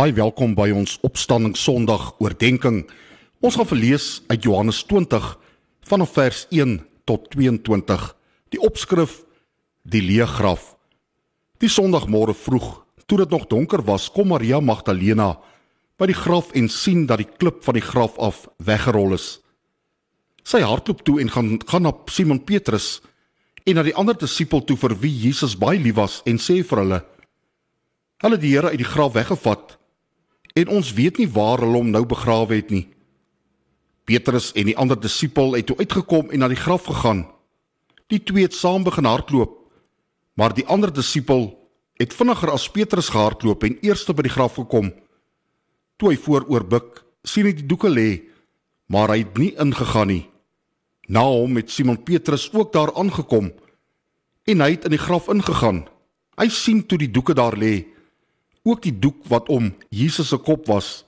Baie welkom by ons Opstanding Sondag oordeenking. Ons gaan verlees uit Johannes 20 vanaf vers 1 tot 22. Die opskrif: Die leë graf. Die Sondagmôre vroeg, toe dit nog donker was, kom Maria Magdalena by die graf en sien dat die klip van die graf af weggerol is. Sy hardloop toe en gaan gaan na Simon Petrus en na die ander disipel toe vir wie Jesus baie lief was en sê vir hulle: Hulle het die Here uit die graf weggevat en ons weet nie waar hulle hom nou begrawe het nie. Petrus en die ander disipel het toe uitgekom en na die graf gegaan. Die twee het saam begin hardloop, maar die ander disipel het vinniger as Petrus gehardloop en eerste by die graf gekom. Toe hy vooroor buig, sien hy die doeke lê, maar hy het nie ingegaan nie. Na hom het Simon Petrus ook daar aangekom en hy het in die graf ingegaan. Hy sien toe die doeke daar lê ook die doek wat om Jesus se kop was.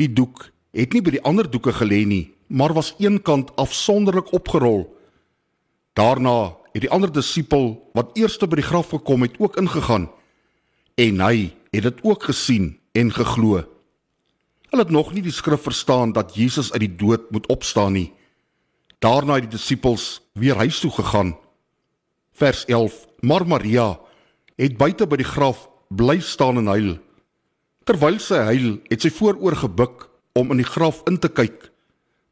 Die doek het nie by die ander doeke gelê nie, maar was eenkant afsonderlik opgerol. Daarna het die ander disipel wat eerste by die graf gekom het, ook ingegaan en hy het dit ook gesien en geglo. Hulle het nog nie die skrif verstaan dat Jesus uit die dood moet opstaan nie. Daarna het die disippels weer huis toe gegaan. Vers 11: Maar Maria het buite by die graf bly staan en huil. Terwyl sy huil, het sy vooroor gebuk om in die graf in te kyk.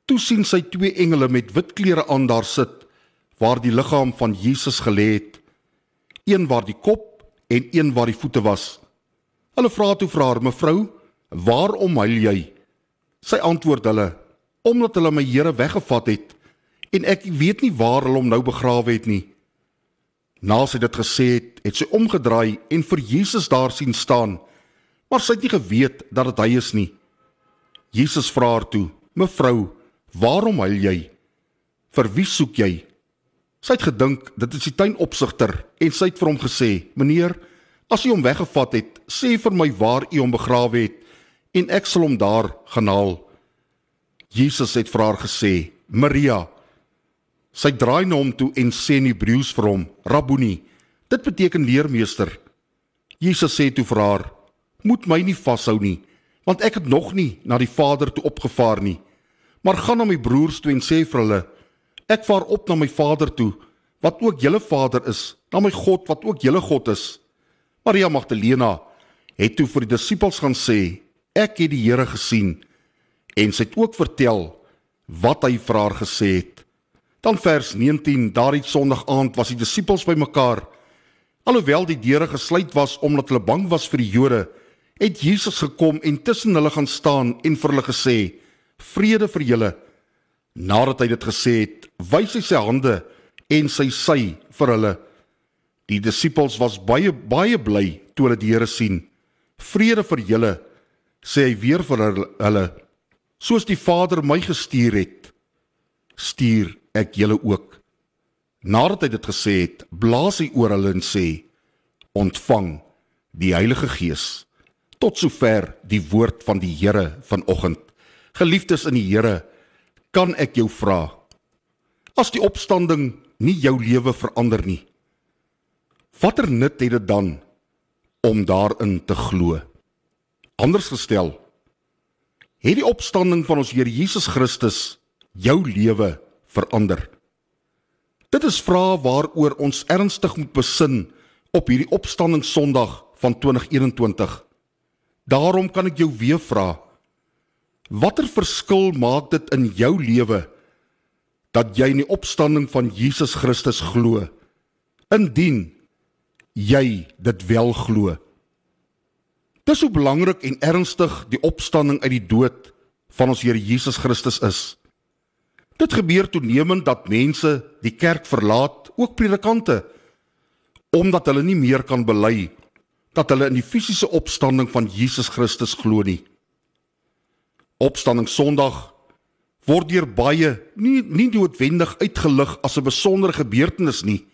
Toe sien sy twee engele met wit klere aan daar sit waar die liggaam van Jesus gelê het. Een waar die kop en een waar die voete was. Hulle vra toe vir haar: "Mevrou, waarom huil jy?" Sy antwoord hulle: "Omdat hulle my Here weggevat het en ek weet nie waar hulle hom nou begrawe het nie." Na sy dit gesê het, het sy omgedraai en vir Jesus daar sien staan, maar sy het nie geweet dat dit hy is nie. Jesus vra haar toe: "Mevrou, waarom huil jy? Vir wie soek jy?" Sy het gedink dit is die tuinopsigter en sy het vir hom gesê: "Meneer, as u hom weggevat het, sê vir my waar u hom begrawe het en ek sal hom daar gaan haal." Jesus het vir haar gesê: "Maria." Sy draai na hom toe en sê in Hebreëus vir hom: "Rabboni." Dit beteken leermeester. Jesus sê toe vir haar: "Moet my nie vashou nie, want ek het nog nie na die Vader toe opgevaar nie. Maar gaan na my broers toe en sê vir hulle: Ek vaar op na my Vader toe, wat ook julle Vader is, na my God wat ook julle God is." Maria Magdalena het toe vir die disippels gaan sê: "Ek het die Here gesien." En sy het ook vertel wat hy vir haar gesê het. Dan vers 19, daardie Sondag aand was die disippels bymekaar. Alhoewel die deure gesluit was omdat hulle bang was vir die Jode, het Jesus gekom en tussen hulle gaan staan en vir hulle gesê: "Vrede vir julle." Nadat hy dit gesê het, wys hy sy hande en sy sy vir hulle. Die disippels was baie baie bly toe hulle die Here sien. "Vrede vir julle," sê hy weer vir hulle. "Soos die Vader my gestuur het, stuur ek julle ook. Nadat hy dit gesê het, blaas hy oor hulle en sê: Ontvang die Heilige Gees. Tot sover die woord van die Here vanoggend. Geliefdes in die Here, kan ek jou vra: As die opstanding nie jou lewe verander nie, watter nut het dit dan om daarin te glo? Anders gestel, het die opstanding van ons Here Jesus Christus jou lewe verander? Dit is vrae waaroor ons ernstig moet besin op hierdie opstanding Sondag van 2021. Daarom kan ek jou weer vra: Watter verskil maak dit in jou lewe dat jy in die opstanding van Jesus Christus glo? Indien jy dit wel glo. Dis hoe belangrik en ernstig die opstanding uit die dood van ons Here Jesus Christus is. Dit gebeur toenemend dat mense die kerk verlaat, ook predikante, omdat hulle nie meer kan bely dat hulle in die fisiese opstanding van Jesus Christus glo nie. Opstanding Sondag word deur baie nie nie noodwendig uitgelig as 'n besondere gebeurtenis nie.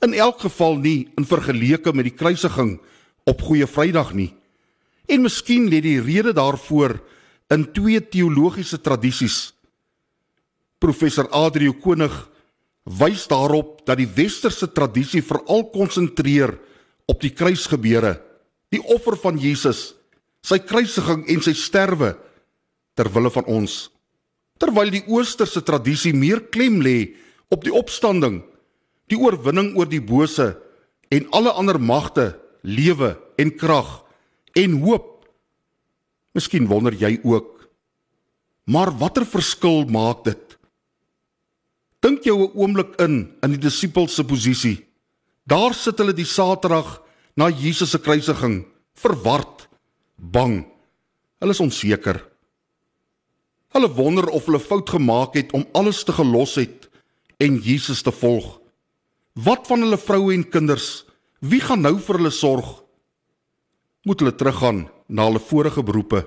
In elk geval nie in vergelyking met die kruisiging op Goeie Vrydag nie. En miskien lê die rede daarvoor in twee teologiese tradisies professor Adrieu Konig wys daarop dat die westerse tradisie veral konsentreer op die kruisgebeure, die offer van Jesus, sy kruisiging en sy sterwe ter wille van ons. Terwyl die oosterse tradisie meer klem lê op die opstanding, die oorwinning oor die bose en alle ander magte, lewe en krag en hoop. Miskien wonder jy ook, maar watter verskil maak dit? Dink jou 'n oomblik in in die disippels se posisie. Daar sit hulle die Saterdag na Jesus se kruisiging, verward, bang. Hulle is onseker. Hulle wonder of hulle fout gemaak het om alles te gelos het en Jesus te volg. Wat van hulle vroue en kinders? Wie gaan nou vir hulle sorg? Moet hulle teruggaan na hulle vorige beroepe?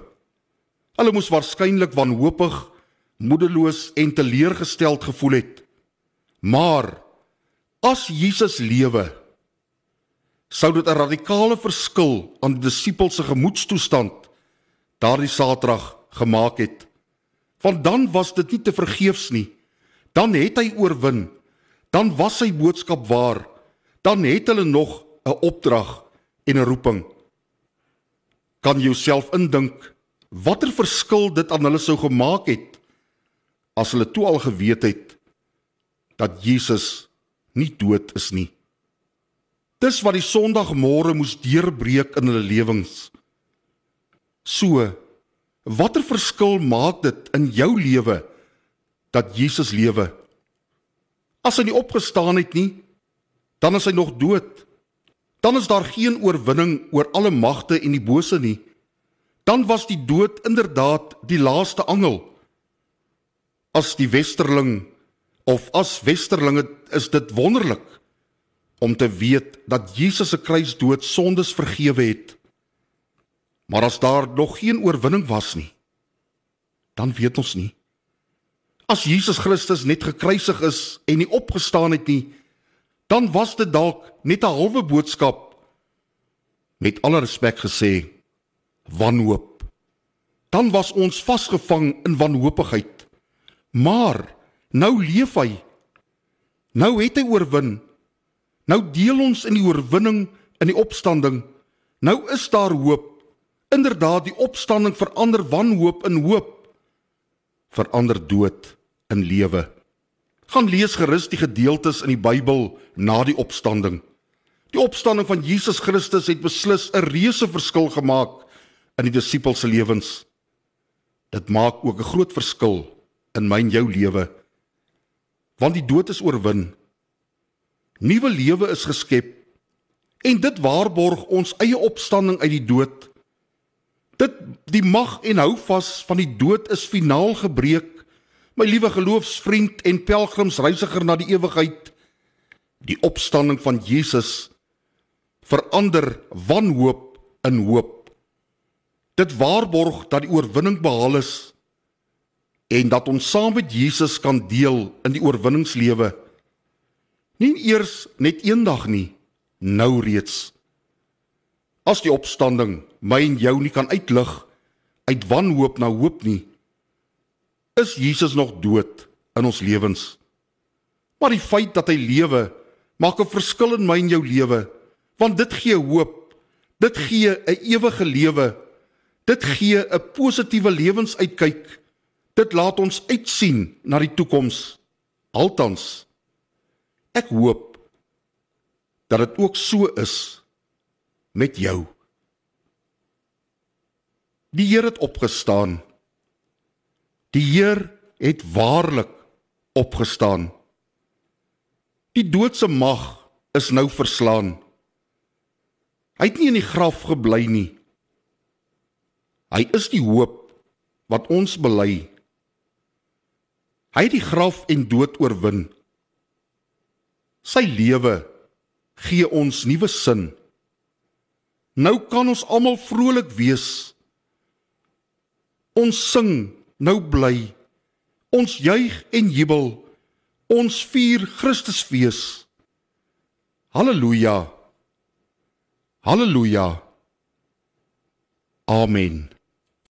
Hulle moes waarskynlik wanhoopig, moedeloos en teleurgesteld gevoel het. Maar as Jesus lewe, sou dit 'n radikale verskil aan die disippels se gemoedstoestand daardie Saterdag gemaak het. Want dan was dit nie te vergeefs nie. Dan het hy oorwin. Dan was sy boodskap waar. Dan het hulle nog 'n opdrag en 'n roeping. Kan jouself indink watter verskil dit aan hulle sou gemaak het as hulle toe al geweet het dat Jesus nie dood is nie. Dis wat die Sondagmôre moes deurbreek in hulle lewens. So, watter verskil maak dit in jou lewe dat Jesus lewe? As hy nie opgestaan het nie, dan is hy nog dood. Dan is daar geen oorwinning oor alle magte en die bose nie. Dan was die dood inderdaad die laaste angel. As die westerling of as westerlinge is dit wonderlik om te weet dat Jesus se kruisdood sondes vergewe het. Maar as daar nog geen oorwinning was nie, dan weet ons nie. As Jesus Christus net gekruisig is en nie opgestaan het nie, dan was dit dalk net 'n halwe boodskap. Met alle respek gesê, wanhoop. Dan was ons vasgevang in wanhoopigheid. Maar nou leef hy. Nou het hy oorwin. Nou deel ons in die oorwinning in die opstanding. Nou is daar hoop. Inderdaad, die opstanding verander wanhoop in hoop. Verander dood in lewe. Gaan lees gerus die gedeeltes in die Bybel na die opstanding. Die opstanding van Jesus Christus het beslis 'n reuse verskil gemaak in die disippels se lewens. Dit maak ook 'n groot verskil in my en jou lewe. Want die dood is oorwin nuwe lewe is geskep en dit waarborg ons eie opstanding uit die dood. Dit die mag en hou vas van die dood is finaal gebreek. My liewe geloofsvriend en pelgrimsreisiger na die ewigheid. Die opstanding van Jesus verander wanhoop in hoop. Dit waarborg dat die oorwinning behaal is en dat ons saam met Jesus kan deel in die oorwinningslewe. Nie eers net eendag nie, nou reeds. As die opstanding my en jou nie kan uitlig uit wanhoop na hoop nie, is Jesus nog dood in ons lewens. Maar die feit dat hy lewe, maak 'n verskil in my en jou lewe, want dit gee hoop. Dit gee 'n ewige lewe. Dit gee 'n positiewe lewensuitkyk. Dit laat ons uitsien na die toekoms. Altans Ek hoop dat dit ook so is met jou. Die Here het opgestaan. Die Heer het waarlik opgestaan. Die doodse mag is nou verslaan. Hy het nie in die graf gebly nie. Hy is die hoop wat ons bely. Hy het die graf en dood oorwin. Sy lewe gee ons nuwe sin. Nou kan ons almal vrolik wees. Ons sing nou bly. Ons juig en jubel. Ons vier Christusfees. Halleluja. Halleluja. Amen.